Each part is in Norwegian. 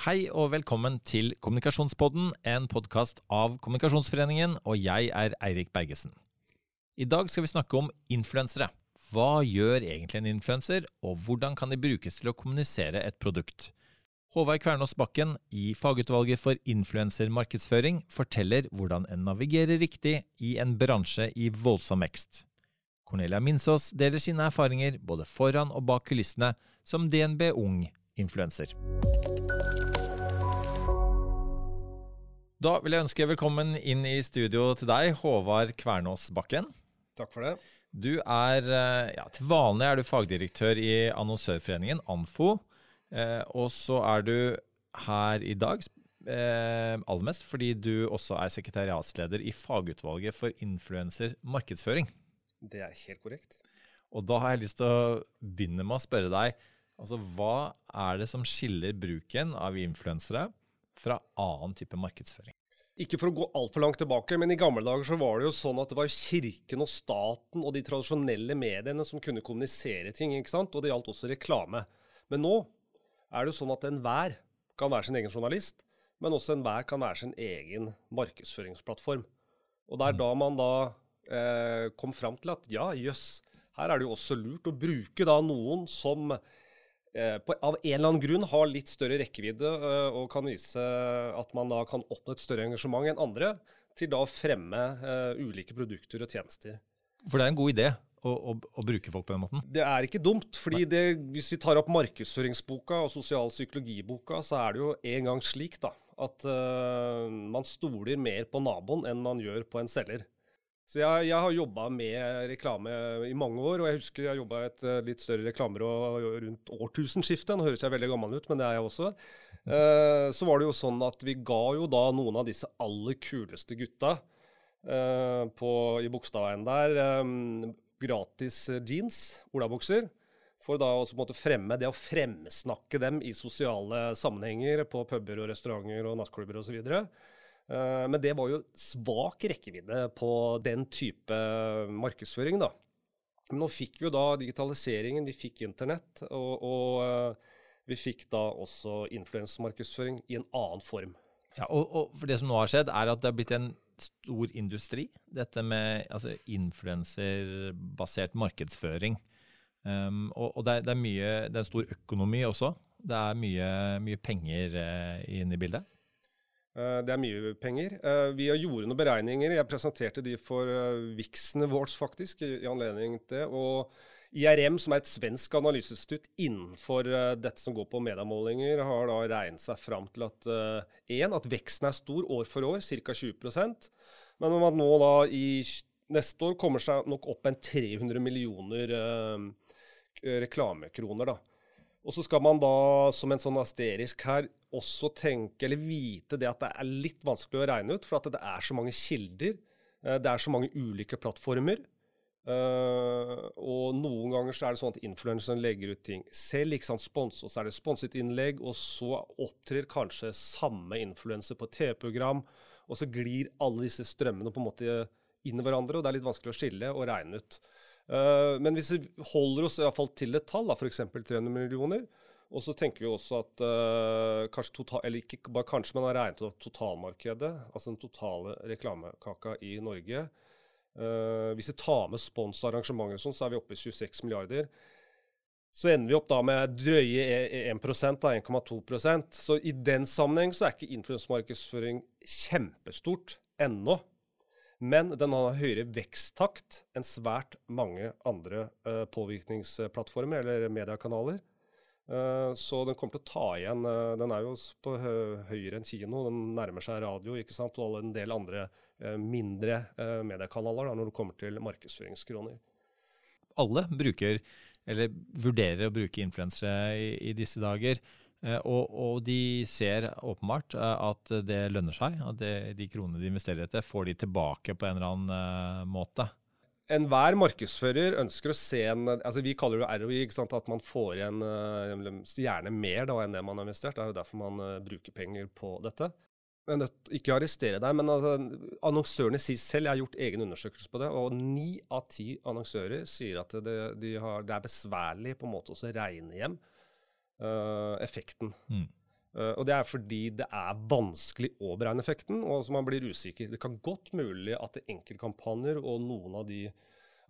Hei og velkommen til Kommunikasjonspodden, en podkast av Kommunikasjonsforeningen, og jeg er Eirik Bergesen. I dag skal vi snakke om influensere. Hva gjør egentlig en influenser, og hvordan kan de brukes til å kommunisere et produkt? Håvard Kvernås Bakken i fagutvalget for influensermarkedsføring forteller hvordan en navigerer riktig i en bransje i voldsom vekst. Cornelia Minsås deler sine erfaringer både foran og bak kulissene som DNB Ung-influenser. Da vil jeg ønske velkommen inn i studio til deg, Håvard Kvernås Bakken. Takk for det. Du er, eh, ja, Til vanlig er du fagdirektør i Annonsørforeningen, ANFO. Eh, og så er du her i dag eh, aller mest fordi du også er sekretariatsleder i fagutvalget for influensermarkedsføring. Det er helt korrekt. Og da har jeg lyst til å begynne med å spørre deg altså hva er det som skiller bruken av influensere fra annen type markedsføring? Ikke for å gå altfor langt tilbake, men i gamle dager så var det jo sånn at det var kirken og staten og de tradisjonelle mediene som kunne kommunisere ting, ikke sant? og det gjaldt også reklame. Men nå er det jo sånn at enhver kan være sin egen journalist, men også enhver kan være sin egen markedsføringsplattform. Og det er da man da eh, kom fram til at ja, jøss, her er det jo også lurt å bruke da noen som på, av en eller annen grunn har litt større rekkevidde eh, og kan vise at man da kan oppnå et større engasjement enn andre, til da å fremme eh, ulike produkter og tjenester. For det er en god idé å, å, å, bruke folk på den måten? Det er ikke dumt. fordi det, Hvis vi tar opp markedsføringsboka og sosial psykologiboka, så er det jo en gang slik da, at uh, man stoler mer på naboen enn man gjør på en selger. Så jeg, jeg har jobba med reklame i mange år, og jeg husker jeg jobba i et uh, litt større reklamebyrå rundt årtusenskiftet. Nå høres jeg veldig gammel ut, men det er jeg også. Eh, så var det jo sånn at vi ga jo da noen av disse aller kuleste gutta på, i Bogstadveien der eh, gratis jeans, olabukser, for da å fremme det å fremsnakke dem i sosiale sammenhenger på puber og restauranter og nattklubber osv. Uh, men det var jo svak rekkevidde på den type markedsføring, da. Nå fikk vi jo da digitaliseringen, vi fikk internett, og, og uh, vi fikk da også influensemarkedsføring i en annen form. Ja, og, og, for Det som nå har skjedd, er at det har blitt en stor industri, dette med altså, influenserbasert markedsføring. Um, og, og det, er, det, er mye, det, er, en stor økonomi også. Det er mye, mye penger uh, inne i bildet. Uh, det er mye penger. Uh, vi gjorde noen beregninger. Jeg presenterte de for uh, Vixen Awards, faktisk, i, anledning til det. Og IRM, som er et svensk analyseinstitutt innenfor dette som går på mediemålinger, har da regnet seg fram til at en, at veksten er stor år for år, ca. 20% men om at nå da i neste år kommer seg nok opp en 300 millioner reklamekroner. da. Og så skal man da, som en sånn asterisk her, også tenke eller vite det at det er litt vanskelig å regne ut, for at det er så mange kilder. Det er så mange ulike plattformer. Uh, og noen ganger så er det sånn at influenseren legger ut ting selv, ikke sant, spons, og så er det sponset innlegg, og så opptrer kanskje samme influenser på TV-program, og så glir alle disse strømmene på en måte inn i hverandre, og det er litt vanskelig å skille og regne ut. Uh, men hvis vi holder oss i hvert fall til et tall, f.eks. 300 millioner, og så tenker vi også at uh, kanskje total, eller ikke bare kanskje, men har regnet ut totalmarkedet, altså den totale reklamekaka i Norge, Uh, hvis vi tar med spons og arrangementer, sånn, så er vi oppe i 26 milliarder. Så ender vi opp da med drøye 1 da, 1,2% Så i den sammenheng så er ikke influensmarkedsføring kjempestort ennå. Men den har høyere veksttakt enn svært mange andre uh, påvirkningsplattformer eller mediekanaler. Uh, så den kommer til å ta igjen uh, Den er jo på høyere enn kino, den nærmer seg radio ikke sant, og en del andre Eh, mindre eh, mediekanaler da, når det kommer til markedsføringskroner. Alle bruker, eller vurderer å bruke influensere i, i, disse dager. Eh, og, og, de ser åpenbart at det lønner seg. At det, de kronene de investerer etter, får de tilbake på en eller annen måte. Enhver markedsfører ønsker å se en altså Vi kaller det ROI, at man får igjen gjerne mer da, enn det man har investert. Det er jo derfor man bruker penger på dette ikke arrestere deg, men altså, annonsørene sier selv, jeg har gjort egen undersøkelse på det, og ni av ti annonsører sier at det, de har, det, er besværlig på en måte å regne hjem uh, effekten. Mm. Uh, og Det er fordi det er vanskelig å beregne effekten, og så man blir usikker. Det kan godt mulig at enkeltkampanjer og noen av de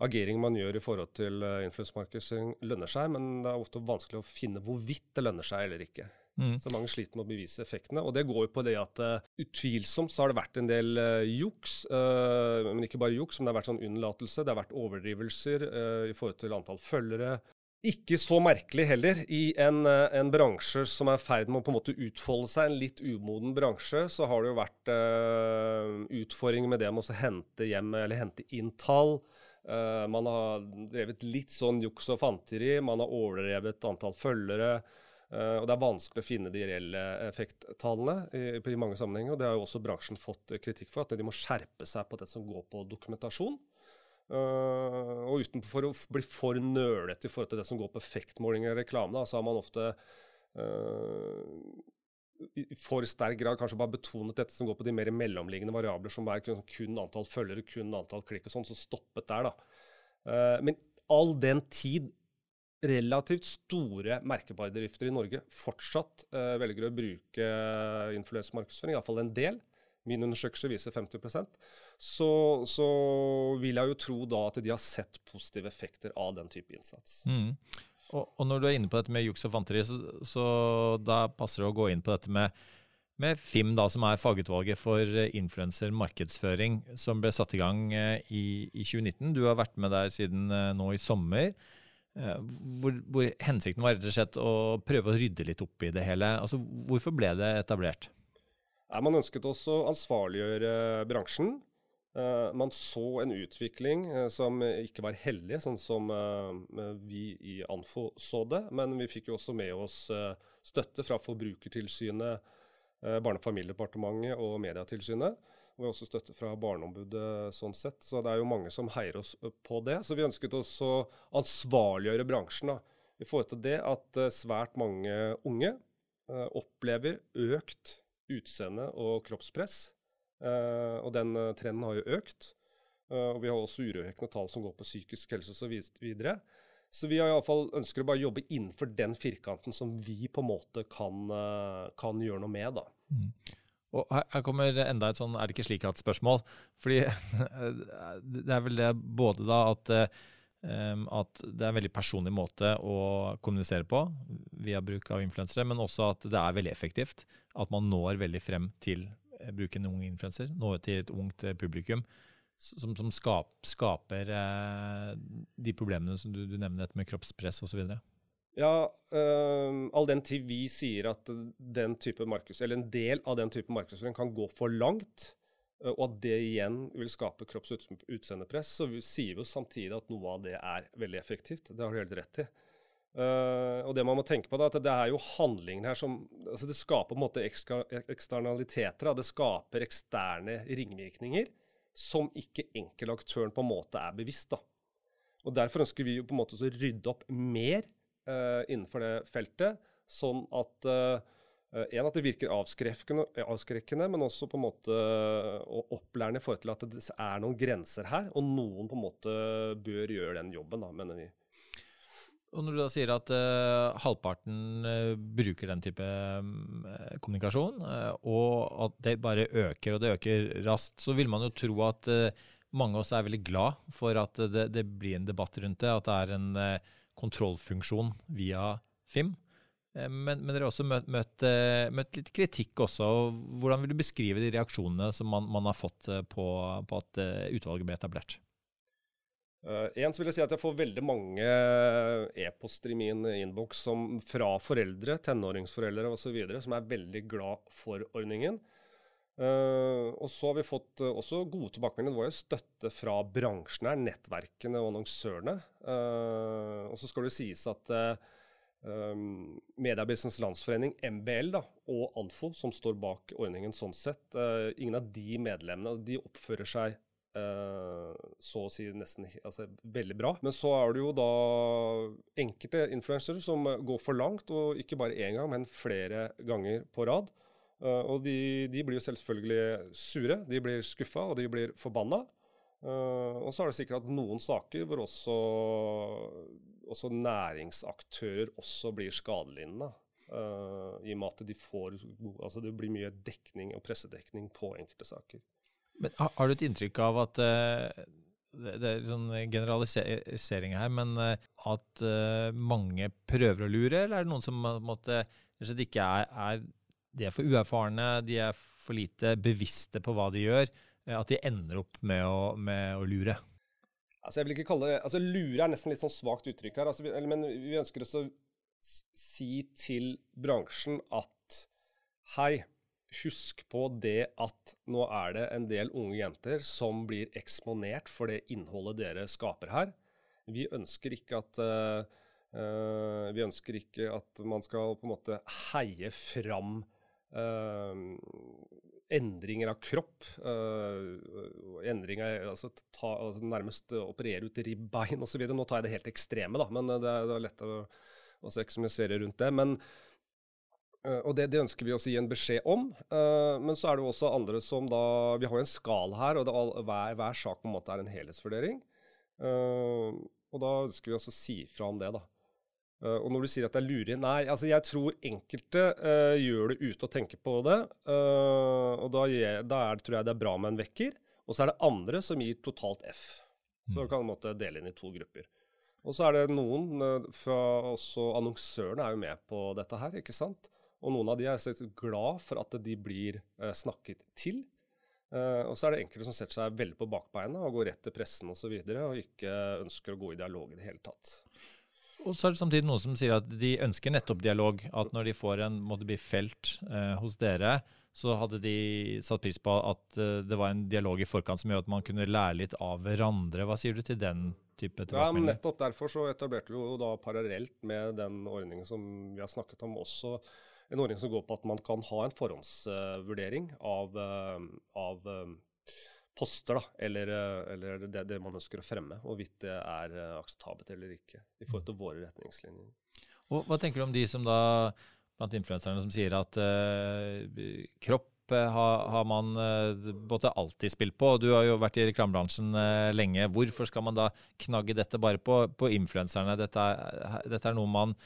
ageringer man gjør i forhold til uh, influensemarkedsføring lønner seg, men det er ofte vanskelig å finne hvorvidt det lønner seg eller ikke. Mm. Så mange sliter med å bevise effektene. Og det går jo på det at uh, utvilsomt så har det vært en del uh, juks. Uh, men ikke bare juks, men det har vært sånn unnlatelse. Det har vært overdrivelser i forhold til antall følgere. Ikke så merkelig heller. I en, en bransje som er i ferd med å på en måte utfolde seg, en litt umoden bransje, så har det jo vært utfordringer med det med å hente hjem eller hente inn tall. Uh, man har drevet litt sånn juks og fanteri. Man har overdrevet antall følgere. Uh, og Det er vanskelig å finne de reelle effekttallene i, i, mange sammenhenger. og Det har jo også bransjen fått kritikk for, at de må skjerpe seg på det som går på dokumentasjon. Uh, og utenfor å bli for nølete i forhold til det som går på effektmålinger og reklame, da, så har man ofte uh, i for sterk grad kanskje bare betonet dette som går på de mer mellomliggende variabler, som er kun, antall følgere, kun antall klikk og sånn, så stoppet der, da. Uh, men all den tid relativt store merkevarebedrifter i Norge fortsatt uh, velger å bruke influensemarkedsføring, iallfall en del. Min undersøkelse viser 50 så, så vil jeg jo tro da at de har sett positive effekter av den type innsats. Mm. Og, og, når du er inne på dette med juks og fanteri, så, så, da passer det å gå inn på dette med, med FIM, da, som er fagutvalget for influensermarkedsføring, som ble satt i gang eh, i, i 2019. Du har vært med der siden eh, nå i sommer. Eh, hvor, hvor, hensikten var rett og slett å prøve å rydde litt opp i det hele. Altså, hvorfor ble det etablert? man ønsket også å ansvarliggjøre bransjen. Uh, man så en utvikling uh, som ikke var heldig, sånn som uh, vi i Anfo så det. Men vi fikk jo også med oss støtte fra Forbrukertilsynet, Barne- og familiedepartementet og Mediatilsynet. Og vi har også støtte fra Barneombudet sånn sett. Så det er jo mange som heier oss på det. Så vi ønsket også å ansvarliggjøre bransjen da, i forhold til det at svært mange unge opplever økt utseende og kroppspress. Uh, og den trenden har jo økt. og vi har også urovekkende tall som går på psykisk helse osv. Videre. så vi har i alle fall ønsker å bare jobbe innenfor den firkanten som vi på en måte kan, kan gjøre noe med. da. Mm. Og her kommer enda et sånn er det ikke slik at-spørsmål. Fordi det er vel det både da at, at det er en veldig personlig måte å kommunisere på via bruk av influensere, men også at det er veldig effektivt. At man når veldig frem til eh, bruk en ung influenser, nå til et ungt eh, publikum. Som, som skap, skaper eh, de problemene som du, du nevner, dette med kroppspress osv. Ja, øh, all den tid vi sier at den type markeds, eller en del av den type markedsføring kan gå for langt, øh, og at det igjen vil skape kroppsutseendepress, så sier vi jo samtidig at noe av det er veldig effektivt. Det har du helt rett i. Uh, og det man må tenke på da, at det er jo handlingen her som altså Det skaper på en måte eksternaliteter. Da. Det skaper eksterne ringvirkninger som ikke enkeltaktøren på en måte er bevisst. da. Og Derfor ønsker vi jo på en måte å rydde opp mer uh, innenfor det feltet, sånn at uh, en, at det virker avskrekkende, avskrekkende, men også på en måte opplærende i forhold til at det er noen grenser her, og noen på en måte bør gjøre den jobben, da, mener vi. Og Når du da sier at uh, halvparten uh, bruker den type um, kommunikasjon, uh, og at det bare øker, og det øker raskt, så vil man jo tro at mange av oss er veldig glad for at det, det, blir en debatt rundt det, at det er en kontrollfunksjon via FIM. Men, men dere har også møtt, møtt, møtt, litt kritikk også. Hvordan vil du beskrive de reaksjonene som man, man har fått på, på, at utvalget ble etablert? Uh, en så vil jeg si at jeg får veldig mange e-poster i min innboks fra foreldre, tenåringsforeldre osv. som er veldig glad for ordningen. Uh, og så har vi fått uh, også gode tilbakemeldinger. Det var jo støtte fra bransjen her, nettverkene og annonsørene. Uh, og så skal det sies at um, Mediebusiness Landsforening, MBL, da, og Anfo, som står bak ordningen sånn sett, ingen av de medlemmene de oppfører seg så å si nesten altså, veldig bra. Men så er det jo da enkelte influensere som går for langt, og ikke bare én gang, men flere ganger på rad. Uh, og de, de, blir jo selvfølgelig sure, de blir skuffa og de blir forbanna. Uh, og så er det sikkert at noen saker hvor også, også næringsaktører også blir skadelidende. I og med at de får, altså det blir mye dekning og pressedekning på enkelte saker. Men Har, har du et inntrykk av at uh, det, det, er sånn generalisering her, men uh, at mange prøver å lure, eller er det noen som måtte, ikke er, er, de er for uerfarne, de er for lite bevisste på hva de gjør, at de ender opp med å, med å lure? Altså jeg vil ikke kalle det, altså Lure er nesten litt sånn svakt uttrykk her, altså, men vi ønsker også å si til bransjen at hei, husk på det at nå er det en del unge jenter som blir eksponert for det innholdet dere skaper her. Vi ønsker ikke at uh, uh, vi ønsker ikke at man skal på en måte heie fram uh, endringer av kropp. endringer, altså, ta, altså nærmest operere ut ribbein osv. Nå tar jeg det helt ekstreme, da, men det er, det er lett å å så ekstremisere rundt det. Men, uh, og det, det, ønsker vi å gi en beskjed om. Uh, men så er det jo også andre som da Vi har jo en skal her, og all, hver, hver, sak på en måte er en helhetsvurdering. Uh, og da ønsker vi også å si fra om det, da. og når du sier at det er lureri Nei, altså jeg tror enkelte gjør det ute og tenker på det. og da, da er, tror jeg det er bra med en vekker. Og så er det andre som gir totalt F. Så du kan man dele inn i to grupper. Og så er det noen eh, fra også Annonsørene er jo med på dette her, ikke sant. Og noen av de er så glad for at de blir eh, snakket til. Eh, og så er det enkelte som setter seg veldig på bakbeina og går rett til pressen osv. Og, så og ikke ønsker å gå i dialog i det hele tatt. Og så er det samtidig noen som sier at de ønsker nettopp dialog. At når de får en måtte bli felt eh, hos dere, så hadde de satt pris på at eh, det var en dialog i forkant som gjør at man kunne lære litt av hverandre. Hva sier du til den type tilbakemelding? Ja, nettopp derfor så etablerte vi jo da parallelt med den ordningen som vi har snakket om, også en ordning som går på at man kan ha en forhåndsvurdering av, uh, av poster, da, eller, eller det, det, man ønsker å fremme, og hvorvidt det er akseptabelt eller ikke i forhold til våre retningslinjer. Og Hva tenker du om de som da blant influenserne som sier at eh, kropp har, har, man uh, alltid spilt på. Du har jo vært i reklamebransjen lenge. Hvorfor skal man da knagge dette bare på, på influenserne? Dette, dette, er noe man,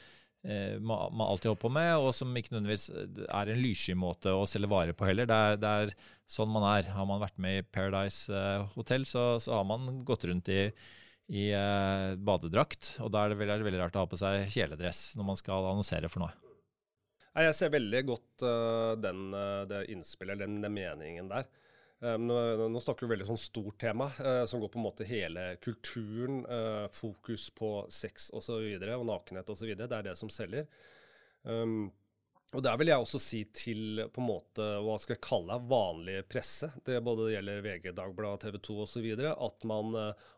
man, alltid holder på med, og som ikke nødvendigvis er en lyssky måte å selge varer på heller. Det er, det er, sånn man er. Har man vært med i Paradise Hotel, så, så har man gått rundt i i badedrakt, og da er det veldig, veldig rart å ha på seg kjeledress når man skal annonsere for noe. Jeg ser veldig godt den, det innspillet, den, den meningen der. Um, nå, snakker vi veldig sånn stort tema, uh, som går på en måte hele kulturen, fokus på sex osv. Og, så videre, og nakenhet osv. Det er det som selger. Um, og Der vil jeg også si til på en måte, hva skal jeg kalle vanlig presse, det både gjelder VG, Dagbladet, TV 2 osv., at man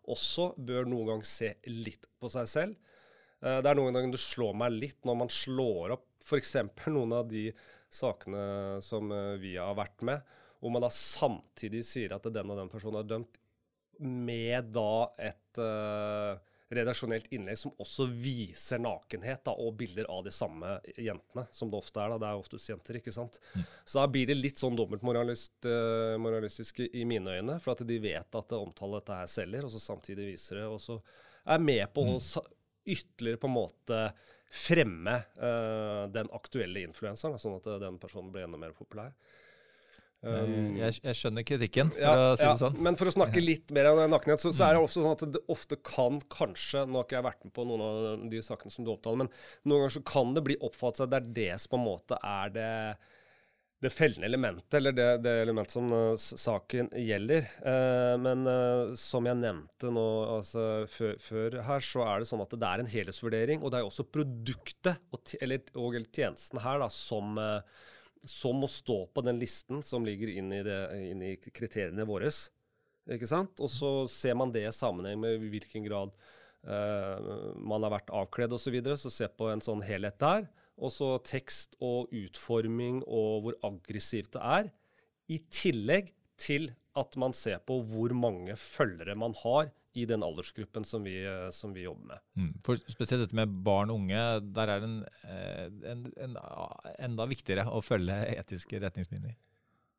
også bør noen gang se litt på seg selv. det er noen ganger det slår meg litt når man slår opp f.eks. noen av de sakene som eh, vi har vært med, hvor man da samtidig sier at den og den personen er dømt, med da et uh, redaksjonelt innlegg som også viser nakenhet da, og bilder av de samme jentene, som det ofte er. da, Det er oftest jenter, ikke sant. Mm. Så da blir det litt sånn dobbeltmoralistisk uh, i mine øyne, for at de vet at det omtaler dette her selger, og så samtidig viser det, og så er med på mm. å ytterligere på en måte fremme uh, den aktuelle influenseren, sånn at den personen blir enda mer populær. Um, jeg, jeg, skjønner kritikken, for ja, å si det ja, sånn. Men for å snakke litt mer om nakenhet, så, så, er det også sånn at det ofte kan kanskje Nå har ikke jeg vært med på noen av de sakene som du opptaler, men noen ganger så kan det bli oppfattet at det er det som på en måte er det det fellende elementet, eller det, det elementet som uh, saken gjelder. Uh, men uh, som jeg nevnte nå altså, før, her, så er det sånn at det er en helhetsvurdering. Og det er også produktet og, eller, og, tjenesten her da, som, som, må stå på den listen som ligger inn i, inn i kriteriene våre. Ikke sant? Og så ser man det i sammenheng med i hvilken grad man har vært avkledd osv. Så, videre, så se på en sånn helhet der. Og så tekst og utforming og hvor aggressivt det er. I tillegg til at man ser på hvor mange følgere man har i den aldersgruppen som vi, som vi jobber med. Mm. For Spesielt dette med barn og unge, der er det en, eh, en, en, enda viktigere å følge etiske retningslinjer.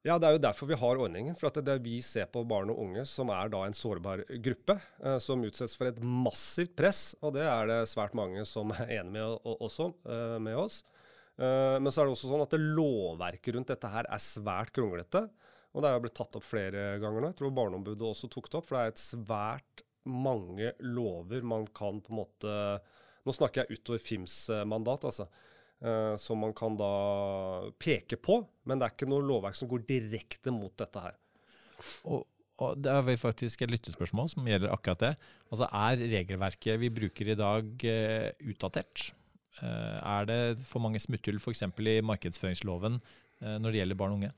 Ja, Det er jo derfor vi har ordningen. For at det er vi ser på barn og unge som er da en sårbar gruppe, eh, som utsettes for et massivt press. Og det er det svært mange som er enig med også, eh, med oss. Eh, men så er det også sånn at det lovverket rundt dette her er svært kronglete. Og det er jo blitt tatt opp flere ganger nå. Jeg tror Barneombudet også tok det opp. For det er et svært mange lover man kan på en måte Nå snakker jeg utover FIMs mandat, altså. Uh, som man kan da peke på. Men det er ikke noe lovverk som går direkte mot dette her. Og, og det er faktisk et lyttespørsmål som gjelder akkurat det. Altså Er regelverket vi bruker i dag uh, utdatert? Er det for mange smutthull f.eks. i markedsføringsloven når det gjelder barn og unge?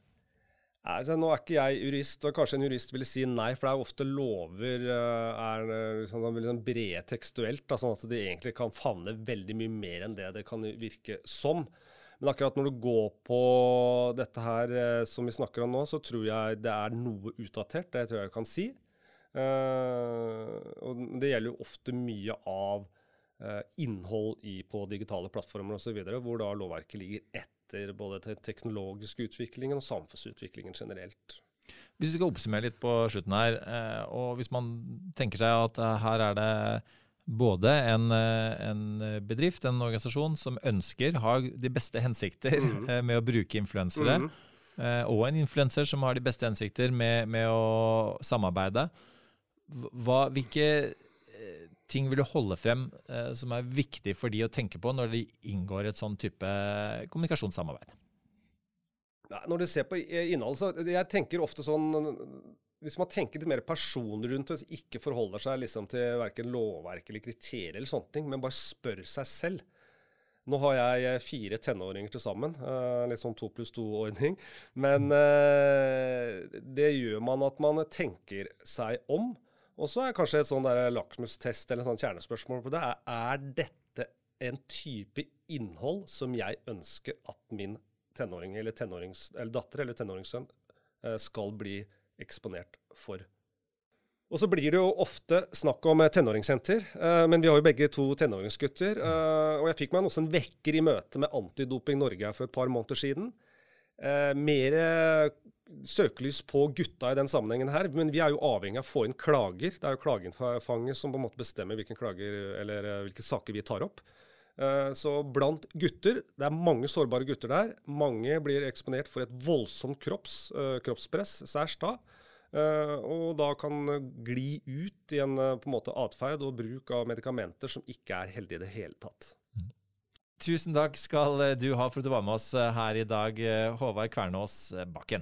Altså, nå er ikke jeg jurist, og kanskje en jurist ville si nei, for det er ofte lover uh, er liksom, liksom brede tekstuelt, da, sånn at de egentlig kan favne veldig mye mer enn det det kan virke som. Men akkurat når du går på dette her uh, som vi snakker om nå, så tror jeg det er noe utdatert. Det tror jeg jeg kan si. Uh, og det gjelder jo ofte mye av innhold i, på digitale plattformer osv., hvor da lovverket ligger etter både den teknologiske utviklingen og samfunnsutviklingen generelt. Hvis vi skal oppsummere litt på slutten her, eh, og hvis man tenker seg at eh, her er det både en, eh, en bedrift, en organisasjon, som ønsker, har de beste hensikter mm. med å bruke influensere, mm. og en influenser som har de beste hensikter med, med å samarbeide. Hva, hvilke ting vil du holde frem eh, som er viktig for de å tenke på når de inngår et sånn type kommunikasjonssamarbeid? Når du ser på innhold, så jeg tenker ofte sånn Hvis man tenker litt mer personlig rundt det, ikke forholder seg liksom til verken lovverk eller kriterier, eller sånne ting, men bare spør seg selv. Nå har jeg fire tenåringer til sammen, uh, litt sånn to pluss to-ordning. Men det gjør man at man tenker seg om. Og så er kanskje et sånn lakmustest eller sånn kjernespørsmål på det er, er dette en type innhold som jeg ønsker at min tenåring eller, eller datter eller tenåringssønn eh, skal bli eksponert for. Og så blir det jo ofte snakk om eh, tenåringssenter, eh, men vi har jo begge to tenåringsgutter. Og jeg fikk meg også en vekker i møte med Antidoping Norge for et par måneder siden. Mer søkelys på gutta i den sammenhengen her, men vi er jo avhengig av å få inn klager. Det er jo klageinnfanget som på en måte bestemmer hvilke klager eller eh, hvilke saker vi tar opp. Eh, så blant gutter, det er mange sårbare gutter der. Mange blir eksponert for et voldsomt kropps, eh, kroppspress, særs da. Og da kan gli ut i en en atferd og bruk av medikamenter som ikke er heldige i det hele tatt. Tusen takk skal du ha for at du var med oss her i dag, Håvard Kvernås Bakken.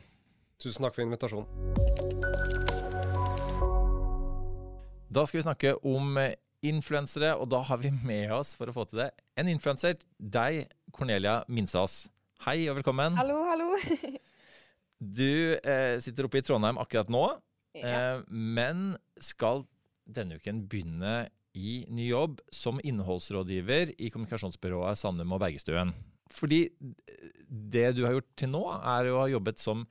Tusen takk for invitasjonen. Da skal vi snakke om influensere, og da har vi med oss for å få til det en influenser, deg, Cornelia Minsås. Hei og velkommen. Hallo, hallo. du eh, sitter oppe i Trondheim akkurat nå, ja. eh, men skal denne uken begynne i ny jobb som innholdsrådgiver i kommunikasjonsbyrået Sandum og Bergestuen. Fordi det du har gjort til nå, er å ha jobbet som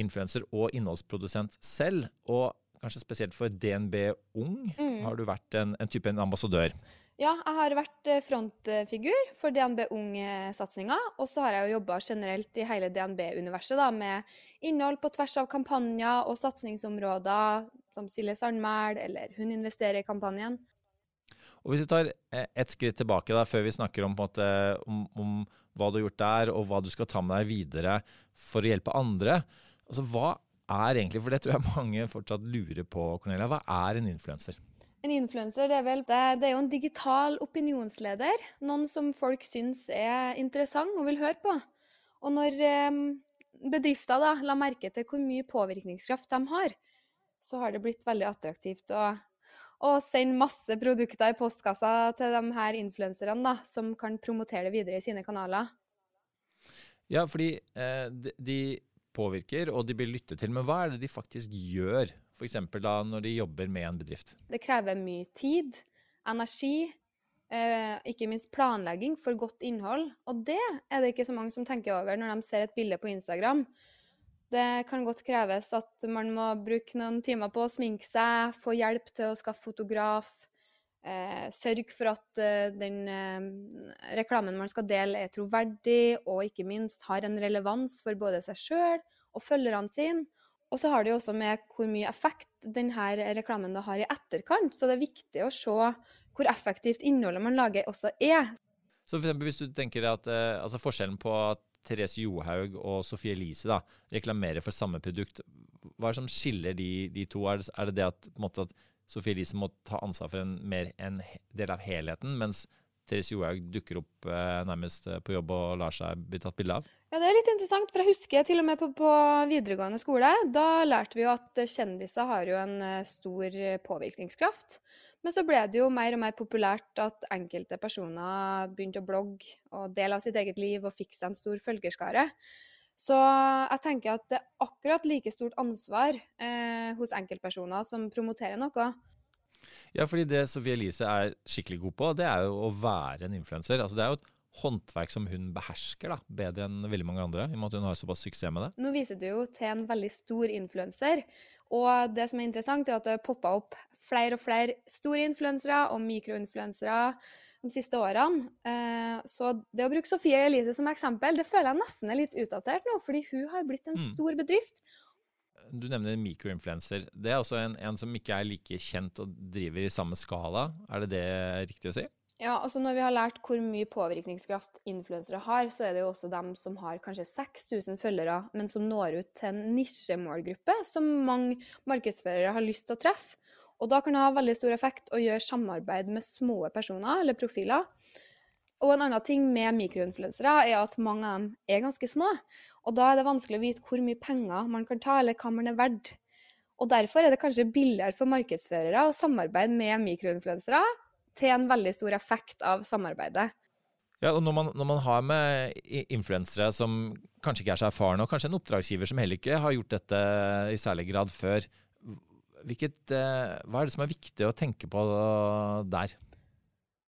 influenser og innholdsprodusent selv. Og kanskje spesielt for DNB Ung mm. har du vært en, en type en ambassadør. Ja, jeg har vært eh, frontfigur for DNB Ung-satsinga. Og så har jeg jo jobba generelt i hele DNB-universet da, med innhold på tvers av kampanjer og satsingsområder, som Silje Sandmæl eller Hun investerer i kampanjen. Og Hvis vi tar ett et skritt tilbake da, før vi snakker om, måte, om, om hva du har gjort der, og hva du skal ta med deg videre for å hjelpe andre, Altså, hva er egentlig, for det tror jeg mange fortsatt lurer på, Cornelia, hva er en influenser? En influenser det er, det, det er jo en digital opinionsleder. Noen som folk syns er interessant og vil høre på. Og når eh, bedrifter da la merke til hvor mye påvirkningskraft de har, så har det blitt veldig attraktivt å, å sende masse produkter i postkassa til de her influenserne, som kan promotere det videre i sine kanaler. Ja, fordi eh, de, de påvirker, og de blir lyttet til. Men hva er det de faktisk gjør, f.eks. da når de jobber med en bedrift? Det krever mye tid, energi, eh, ikke minst planlegging for godt innhold. Og det er det ikke så mange som tenker over når de ser et bilde på Instagram. Det kan godt kreves at man må bruke noen timer på å sminke seg, få hjelp til å skaffe fotograf. Eh, sørge for at eh, den eh, reklamen man skal dele, er troverdig og ikke minst har en relevans for både seg sjøl og følgerne sine. Og så har det jo også med hvor mye effekt denne reklamen har i etterkant. Så det er viktig å se hvor effektivt innholdet man lager også er. Så for eksempel hvis du tenker at eh, altså forskjellen på at Therese Johaug og Sofie Elise da, reklamerer for samme produkt, hva er det som skiller de, de to? Er det, er det det at, måte, at Sofie Elise må ta ansvar for en, mer en del av helheten, mens Therese Johaug dukker opp eh, nærmest eh, på jobb og lar seg bli tatt bilde av? Ja, det er litt interessant, for jeg husker til og med på, på videregående skole, da lærte vi jo at kjendiser har jo en eh, stor eh, påvirkningskraft. Men så ble det jo mer og mer populært at enkelte personer begynte å blogge og dele av sitt eget liv og fikk seg en stor følgerskare. Så jeg tenker at det er akkurat like stort ansvar eh, hos enkeltpersoner som promoterer noe. Ja, fordi det Sofie Elise er skikkelig god på, det er jo å være en influenser. Altså, det er jo et håndverk som hun behersker da, bedre enn veldig mange andre, i og med at hun har såpass suksess med det. Nå viser du jo til en veldig stor influenser. Og det som er interessant, er at det har poppa opp flere og flere store influensere og mikroinfluensere de siste årene. Eh, Så det å bruke Sofie Elise som eksempel, det føler jeg nesten er litt utdatert nå, fordi hun har blitt en Mm. stor bedrift. Du nevner mikroinfluenser. Det er også en, en som ikke er like kjent og driver i samme skala. Er det det riktig å si? Ja, altså Når vi har lært hvor mye påvirkningskraft influensere har, så er det jo også dem som har kanskje 6000 følgere, men som når ut til en nisjemålgruppe som mange markedsførere har lyst til å treffe. Og da kan det ha veldig stor effekt å gjøre samarbeid med små personer eller profiler. Og en annen ting med mikroinfluensere er at mange av dem er ganske små. Og da er det vanskelig å vite hvor mye penger man kan ta, eller hva man er verdt. Og derfor er det kanskje billigere for markedsførere å samarbeide med mikroinfluensere til en veldig stor effekt av samarbeidet. Ja, og når man, når man har med influensere som kanskje ikke er så erfarne, og kanskje en oppdragsgiver som heller ikke har gjort dette i særlig grad før, hvilket, eh, hva er det som er viktig å tenke på der?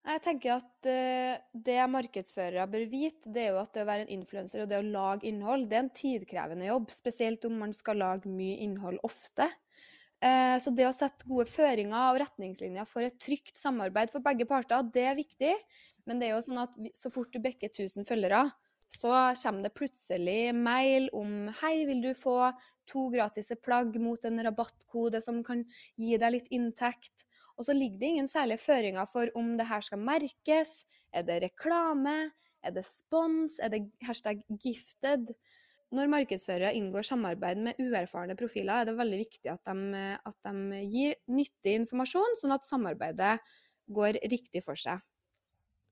Jeg tenker at eh, det markedsførere bør vite, det er jo at det å være en influenser og det å lage innhold, det er en tidkrevende jobb, spesielt om man skal lage mye innhold ofte. Eh, så det å sette gode føringer og retningslinjer for et trygt samarbeid for begge parter, det er viktig. Men det er jo sånn at så fort du bekker 1000 følgere, så kommer det plutselig mail om hei, vil du få to gratise plagg mot en rabattkode som kan gi deg litt inntekt? Og så ligger det ingen særlige føringer for om det her skal merkes. Er det reklame? Er det spons? Er det hashtag gifted? Når markedsførere inngår samarbeid med uerfarne profiler, er det veldig viktig at de, at de gir nyttig informasjon, sånn at samarbeidet går riktig for seg.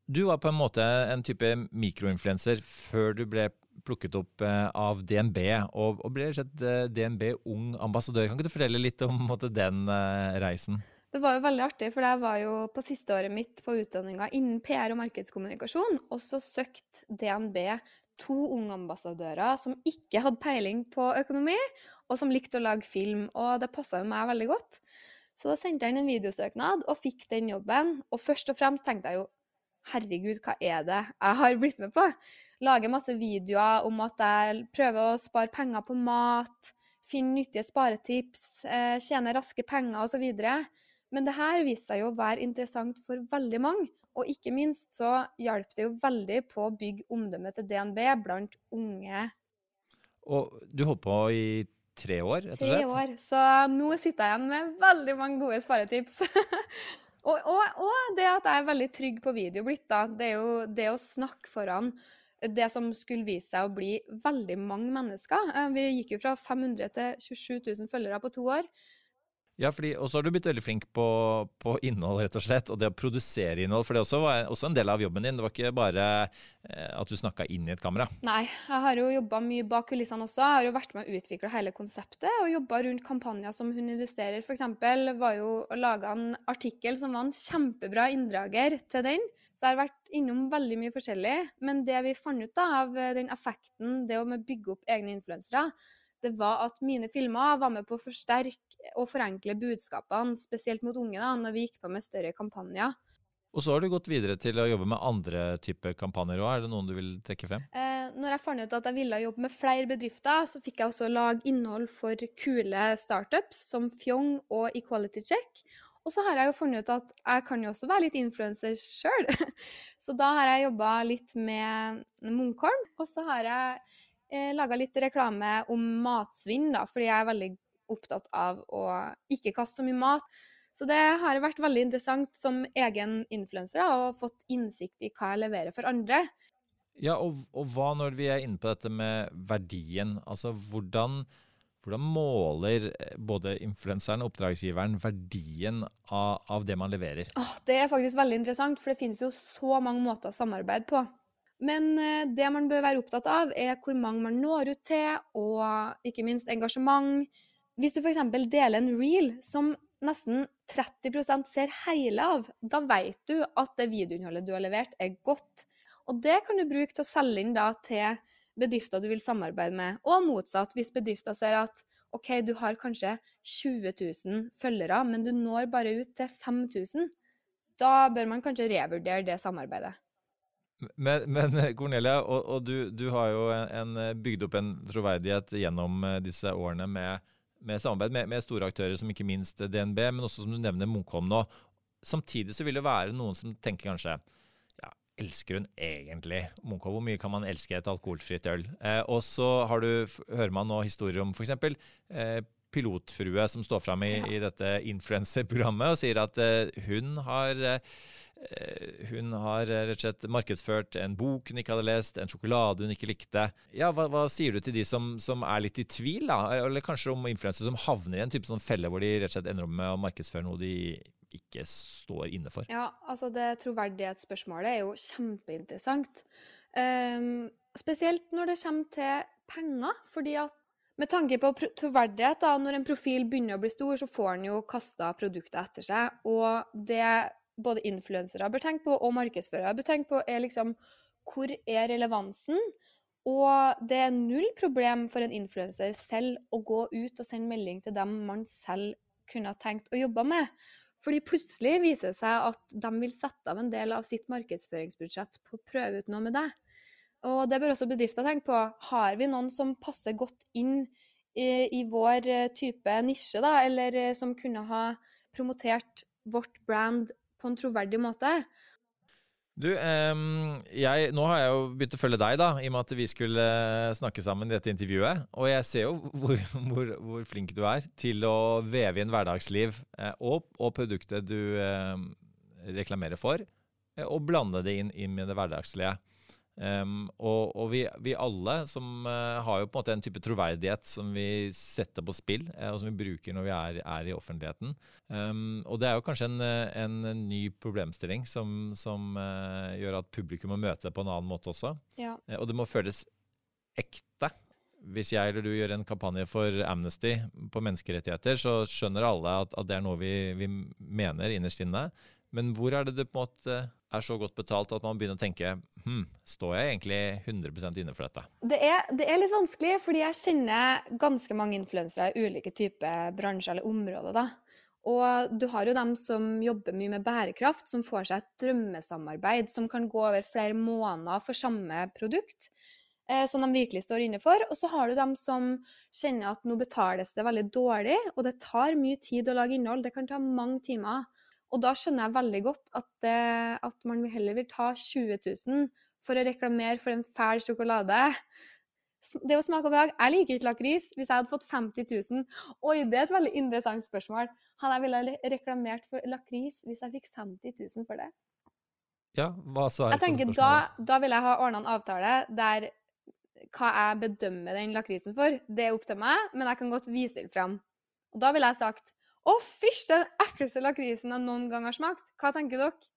Du var på en måte en type mikroinfluenser før du ble plukket opp eh, av DNB, og, og ble slett eh, DNB ung ambassadør. Kan ikke du fortelle litt om måte, den eh, reisen? Det var jo veldig artig, for jeg var jo på siste året mitt på utdanninga innen PR og markedskommunikasjon, og så søkte DNB to unge ambassadører som ikke hadde peiling på økonomi, og som likte å lage film, og det passa jo meg veldig godt. Så da sendte jeg inn en videosøknad og fikk den jobben, og først og fremst tenkte jeg jo herregud, hva er det jeg har blitt med på? Lager masse videoer om at jeg prøver å spare penger på mat, finne nyttige sparetips, eh, tjene raske penger osv. Men det her viste seg jo å være interessant for veldig mange. Og ikke minst så hjalp det jo veldig på å bygge omdømmet til DNB blant unge Og du holdt på i tre år, rett og tre år. Så nå sitter jeg igjen med veldig mange gode sparetips. og, og, og det at jeg er veldig trygg på video blitt, da. Det er jo det å snakke foran det som skulle vise seg å bli veldig mange mennesker. Eh, Vi gikk jo fra 500 til 27 000 følgere på to år. Ja, og så har du blitt veldig flink på, på innhold, rett og slett, og det å produsere innhold. For det også var også en del av jobben din. Det var ikke bare eh, at du snakka inn i et kamera. Nei, jeg har jo jobba mye bak kulissene også. Jeg har jo vært med å utvikle hele konseptet og jobba rundt kampanjer som Hun investerer. Eksempel var jo laga en artikkel som var en kjempebra inndrager til den. Så jeg har vært innom veldig mye forskjellig. Men det vi fant ut da, av den effekten, det å bygge opp egne influensere, det var at mine filmer var med på å forsterke og forenkle budskapene, spesielt mot unge, da, når vi gikk på med større kampanjer. Og så har du gått videre til å jobbe med andre typer kampanjer òg. Er det noen du vil trekke frem? Eh, når jeg fant ut at jeg ville jobbe med flere bedrifter, så fikk jeg også lage innhold for kule startups som Fjong og Equality Check. Og så har jeg jo funnet ut at jeg kan jo også være litt influenser sjøl. Så da har jeg jobba litt med Munkholm, og så har jeg eh, laga litt reklame om matsvinn, da, fordi jeg er veldig opptatt av å ikke kaste så mye mat. Så det har vært veldig interessant som egen influenser å fått innsikt i hva jeg leverer for andre. Ja, og, og hva når vi er inne på dette med verdien? Altså hvordan, hvordan måler eh, både influenseren og oppdragsgiveren verdien av, av det man leverer? Åh, det er faktisk veldig interessant, for det finnes jo så mange måter å samarbeide på. Men eh, det man bør være opptatt av, er hvor mange man når ut til, og ikke minst engasjement. Hvis du f.eks. deler en reel som nesten 30% ser hele av, da vet du at det videoinnholdet du har levert, er godt. Og det kan du bruke til å selge inn da til bedrifter du vil samarbeide med, og motsatt, hvis bedrifter ser at OK, du har kanskje 20 000 følgere, men du når bare ut til 5000, da bør man kanskje revurdere det samarbeidet. Men, men Cornelia, og, og du, du, har jo en, en, bygd opp en troverdighet gjennom eh, disse årene med, med samarbeid med, med, store aktører som ikke minst DNB, men også som du nevner Munkholm nå. Samtidig så vil det være noen som tenker kanskje ja, elsker hun egentlig Munkholm? Hvor mye kan man elske et alkoholfritt øl? Eh, og så har du, hører man nå historier om f.eks. Eh, pilotfrue som står fram i, ja. i dette influenserprogrammet og sier at eh, hun har eh, Eh, hun har eh, rett og slett markedsført en bok hun ikke hadde lest, en sjokolade hun ikke likte. Ja, Hva, hva sier du til de som, som, er litt i tvil, da? Eller kanskje om influensere som havner i en type sånn felle hvor de rett og slett ender opp med å markedsføre noe de ikke står inne for? Ja, altså det troverdighetsspørsmålet er jo kjempeinteressant. Um, spesielt når det kommer til penger, fordi at med tanke på troverdighet, da, når en profil begynner å bli stor, så får en jo kasta produktet etter seg. Og det både influensere bør tenke på, og markedsførere bør tenke på, er liksom hvor er relevansen? Og det er null problem for en influenser selv å gå ut og sende melding til dem man selv kunne ha tenkt å jobbe med. Fordi plutselig viser det seg at de vil sette av en del av sitt markedsføringsbudsjett på å prøve ut noe med deg. Og det bør også bedrifter tenke på. Har vi noen som passer godt inn i, i vår eh, type nisje, da, eller eh, som kunne ha promotert vårt brand på en troverdig måte. Du, jeg, nå har jeg jo begynt å følge deg, da, i og med at vi skulle eh, snakke sammen i dette intervjuet. Og jeg ser jo hvor, hvor, hvor flink du er til å veve inn hverdagsliv eh, og, og, produktet du reklamerer for, eh, og blande det inn, inn med det hverdagslige. Um, og, og vi, vi, alle som uh, har jo på en måte en type troverdighet som vi setter på spill, uh, og som vi bruker når vi er, er i offentligheten. Um, og det er jo kanskje en, en, ny problemstilling som, som uh, gjør at publikum må møte det på en annen måte også. Ja. og det må føles ekte. Hvis jeg eller du gjør en kampanje for Amnesty på menneskerettigheter, så skjønner alle at, at det er noe vi, vi mener innerst inne. Men hvor er det det på en måte er så godt betalt at man begynner å tenke hm, står jeg egentlig 100% inne for dette? Det er, det er, litt vanskelig, fordi jeg kjenner ganske mange influensere i ulike typer bransjer eller områder. da. Og du har jo dem som jobber mye med bærekraft, som får seg et drømmesamarbeid som kan gå over flere måneder for samme produkt, eh, som de virkelig står inne for. Og så har du dem som kjenner at nå betales det veldig dårlig, og det tar mye tid å lage innhold. Det kan ta mange timer. Og da skjønner jeg veldig godt at, det, at man heller vil ta 20 000 for å reklamere for en fæl sjokolade. Det å smake og behag. Jeg liker ikke lakris. Hvis jeg hadde fått 50 000 Oi, det er et veldig interessant spørsmål. Hadde jeg villet reklamert for lakris hvis jeg fikk 50 000 for det? Ja, hva sa jeg Jeg tenker da, da vil jeg ha ordna en avtale der hva jeg bedømmer den lakrisen for, det er opp til meg, men jeg kan godt vise den fram. Og da ville jeg sagt å, fysj, den ekleste lakrisen jeg noen gang har smakt. Hva tenker dere?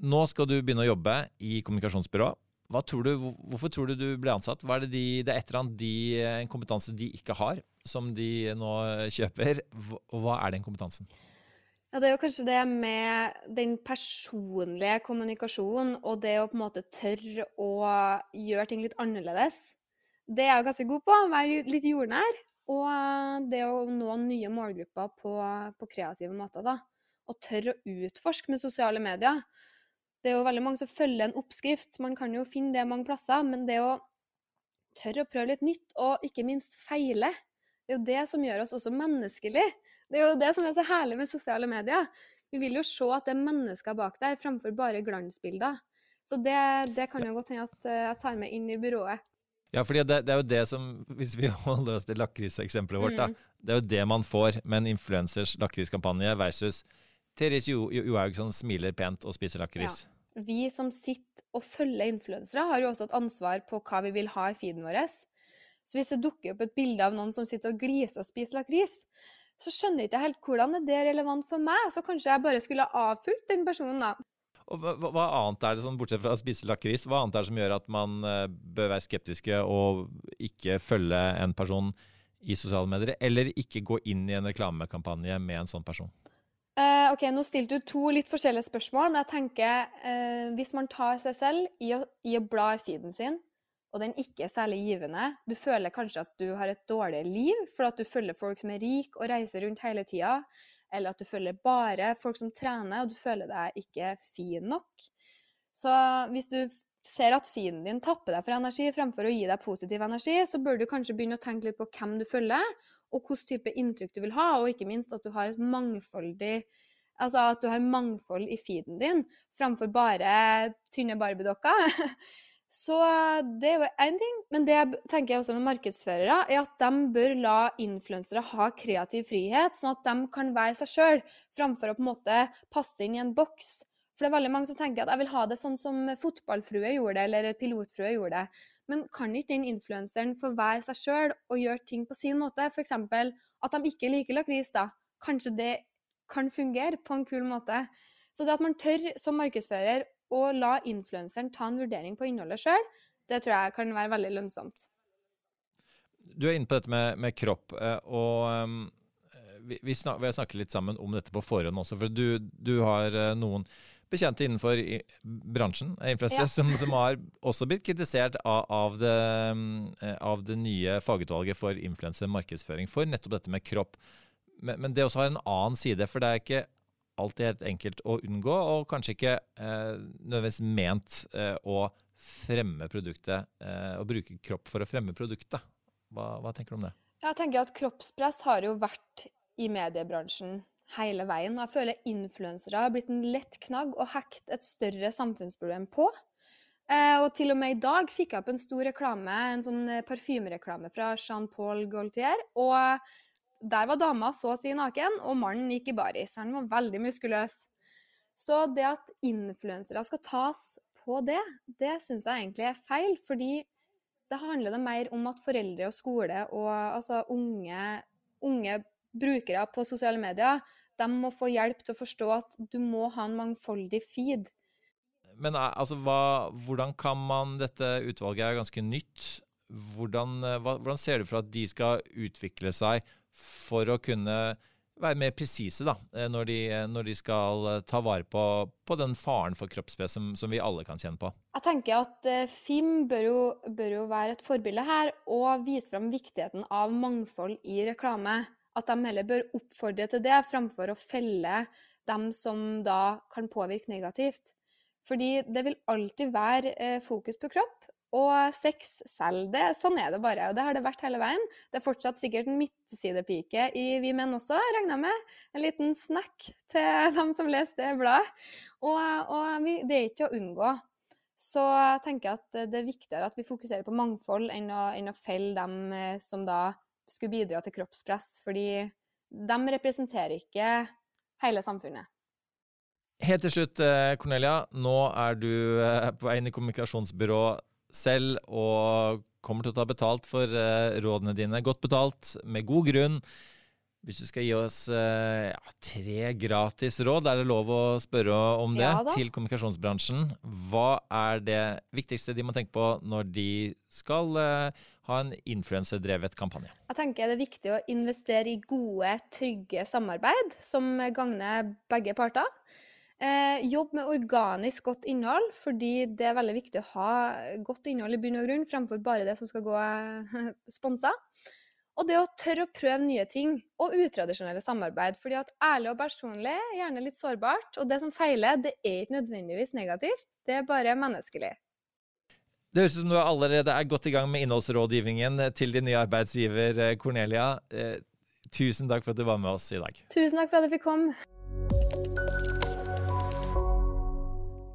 Nå skal du begynne å jobbe i kommunikasjonsbyrå. Tror du, hvorfor tror du du ble ansatt? Hva er det, de, det er et eller annet de, en kompetanse de ikke har, som de nå kjøper? Hva er den kompetansen? Ja, Det er jo kanskje det med den personlige kommunikasjonen og det å på en måte tørre å gjøre ting litt annerledes. Det er jeg ganske god på. å Være litt jordnær. Og det å nå nye målgrupper på, på kreative måter, da. Og tørre å utforske med sosiale medier. Det er jo veldig mange som følger en oppskrift. Man kan jo finne det mange plasser, men det å tørre å prøve litt nytt, og ikke minst feile, det er jo det som gjør oss også menneskelige. Det er jo det som er så herlig med sosiale medier. Vi vil jo se at det er mennesker bak der, framfor bare glansbilder. Så det, det kan jo godt hende at eh, jeg tar med inn i byrået. Ja, fordi det, det, er jo det som Hvis vi holder oss til lakriseksempelet vårt, Mm. da. Det er jo det man får med en influensers lakriskampanje versus Therese Jo- Jo- Johaug som smiler pent og spiser lakris. Vi som sitter og følger influensere, har jo også et ansvar på hva vi vil ha i feeden vår. Så hvis det dukker opp et bilde av noen som sitter og gliser og spiser lakris, så skjønner jeg ikke helt hvordan det er relevant for meg. Så kanskje jeg bare skulle ha avfulgt den personen, da. Hva- hva annet er det sånn, bortsett fra å spise lakris, hva annet er det som gjør at man eh, bør være skeptiske og ikke følge en person i sosiale medier, eller ikke gå inn i en reklamekampanje med en sånn person? Uh, ok, Nå stilte du to litt forskjellige spørsmål, men jeg tenker uh, hvis man tar seg selv i å, i å bla i feeden sin, og den ikke er særlig givende, du føler kanskje at du har et dårlig liv for at du følger folk som er rike og reiser rundt hele tida, eller at du følger bare folk som trener, og du føler deg ikke fin nok. Så hvis du ser at fienden din tapper deg for energi fremfor å gi deg positiv energi, så bør du kanskje begynne å tenke litt på hvem du følger, og hvilken type inntrykk du vil ha, og ikke minst at du har et mangfoldig Altså at du har mangfold i feeden din, framfor bare tynne barbiedokker. Så det er jo én ting. Men det tenker jeg også med markedsførere, er at de bør la influensere ha kreativ frihet, sånn at de kan være seg sjøl, framfor å på en måte passe inn i en boks. For det er veldig mange som tenker at jeg vil ha det sånn som fotballfrue gjorde det, eller pilotfrue gjorde det. Men kan ikke den influenseren få være seg sjøl og gjøre ting på sin måte? F.eks. at de ikke liker lakris, da. Kanskje det kan fungere på en kul måte. Så det at man tør som markedsfører å la influenseren ta en vurdering på innholdet sjøl, det tror jeg kan være veldig lønnsomt. Du er inne på dette med, med kropp, eh, og um, vi, vi, snak, vi har snakket litt sammen om dette på forhånd også. For du, du har eh, noen bekjente innenfor bransjen, eh, influensere, Ja. som, som har også blitt kritisert av, av, det, eh, av det nye fagutvalget for influensermarkedsføring for nettopp dette med kropp. Men, men det også har en annen side, for det er ikke alltid helt enkelt å unngå, og kanskje ikke eh, nødvendigvis ment eh, å fremme produktet, eh, å bruke kropp for å fremme produktet. Hva, hva tenker du om det? Jeg tenker at kroppspress har jo vært i mediebransjen hele veien. Og jeg føler influensere har blitt en lett knagg å hekte et større samfunnsproblem på. Eh, og til og med i dag fikk jeg opp en stor reklame, en sånn eh, parfymereklame fra Jean-Paul Gaultier. Og der var dama så å si naken, og mannen gikk i baris. Han var veldig muskuløs. Så det at influensere skal tas på det, det syns jeg egentlig er feil. Fordi det handler det mer om at foreldre og skole og altså unge, unge brukere på sosiale medier, de må få hjelp til å forstå at du må ha en mangfoldig feed. Men eh, altså, hva, hvordan kan man Dette utvalget er ganske nytt. Hvordan, eh, hva, hvordan ser du for at de skal utvikle seg for å kunne være mer presise da, eh, når de, når de skal eh, ta vare på, på den faren for kroppspress som, som vi alle kan kjenne på? Jeg tenker at eh, FIM bør jo, bør jo være et forbilde her, og vise fram viktigheten av mangfold i reklame. At de heller bør oppfordre til det, framfor å felle dem som da kan påvirke negativt. Fordi det vil alltid være eh, fokus på kropp, og sex selv. Det, sånn er det bare, og det har det vært hele veien. Det er fortsatt sikkert en midtsidepike i Vi menn også, jeg med. En liten snack til dem som leser det bladet. Og, og vi, det er ikke til å unngå. Så jeg tenker at det er viktigere at vi fokuserer på mangfold enn å, enn å felle dem eh, som da skulle bidra til kroppspress, fordi de representerer ikke hele samfunnet. Helt til slutt, eh, Cornelia. Nå er du eh, på vei inn i kommunikasjonsbyrå selv og kommer til å ta betalt for eh, rådene dine. Godt betalt, med god grunn. Hvis du skal gi oss eh, ja, tre gratis råd, er det lov å spørre om det Ja til kommunikasjonsbransjen. Hva er det viktigste de må tenke på når de skal eh, ha en influenserdrevet kampanje? Jeg tenker det er viktig å investere i gode, trygge samarbeid som gagner begge parter. Eh, jobb med organisk godt innhold, fordi det er veldig viktig å ha godt innhold i bunn og grunn, fremfor bare det som skal gå eh, sponsa. Og det å tørre å prøve nye ting, og utradisjonelle samarbeid. fordi at ærlig og personlig er gjerne litt sårbart, og det som feiler, det er ikke nødvendigvis negativt, det er bare menneskelig. Det høres ut som du allerede er godt i gang med innholdsrådgivningen til din nye arbeidsgiver eh, Cornelia. Eh, tusen takk for at du var med oss i dag. Tusen takk for at jeg fikk komme.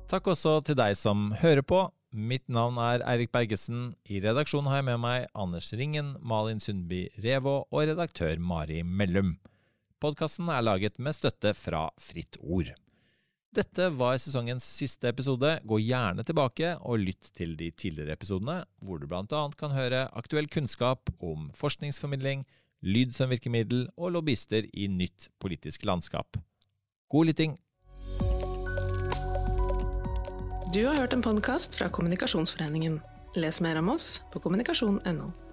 Takk også til deg som hører på. Mitt navn er Eirik Bergesen. I redaksjonen har jeg med meg Anders Ringen, Malin Sundby Revå og redaktør Mari Mellum. Podkasten er laget med støtte fra Fritt Ord. Dette var sesongens siste episode. Gå gjerne tilbake og lytt til de tidligere episodene, hvor du bl.a. kan høre aktuell kunnskap om forskningsformidling, lyd som virkemiddel og lobbyister i nytt politisk landskap. God lytting! Du har hørt en podkast fra Kommunikasjonsforeningen. Les mer om oss på kommunikasjon.no.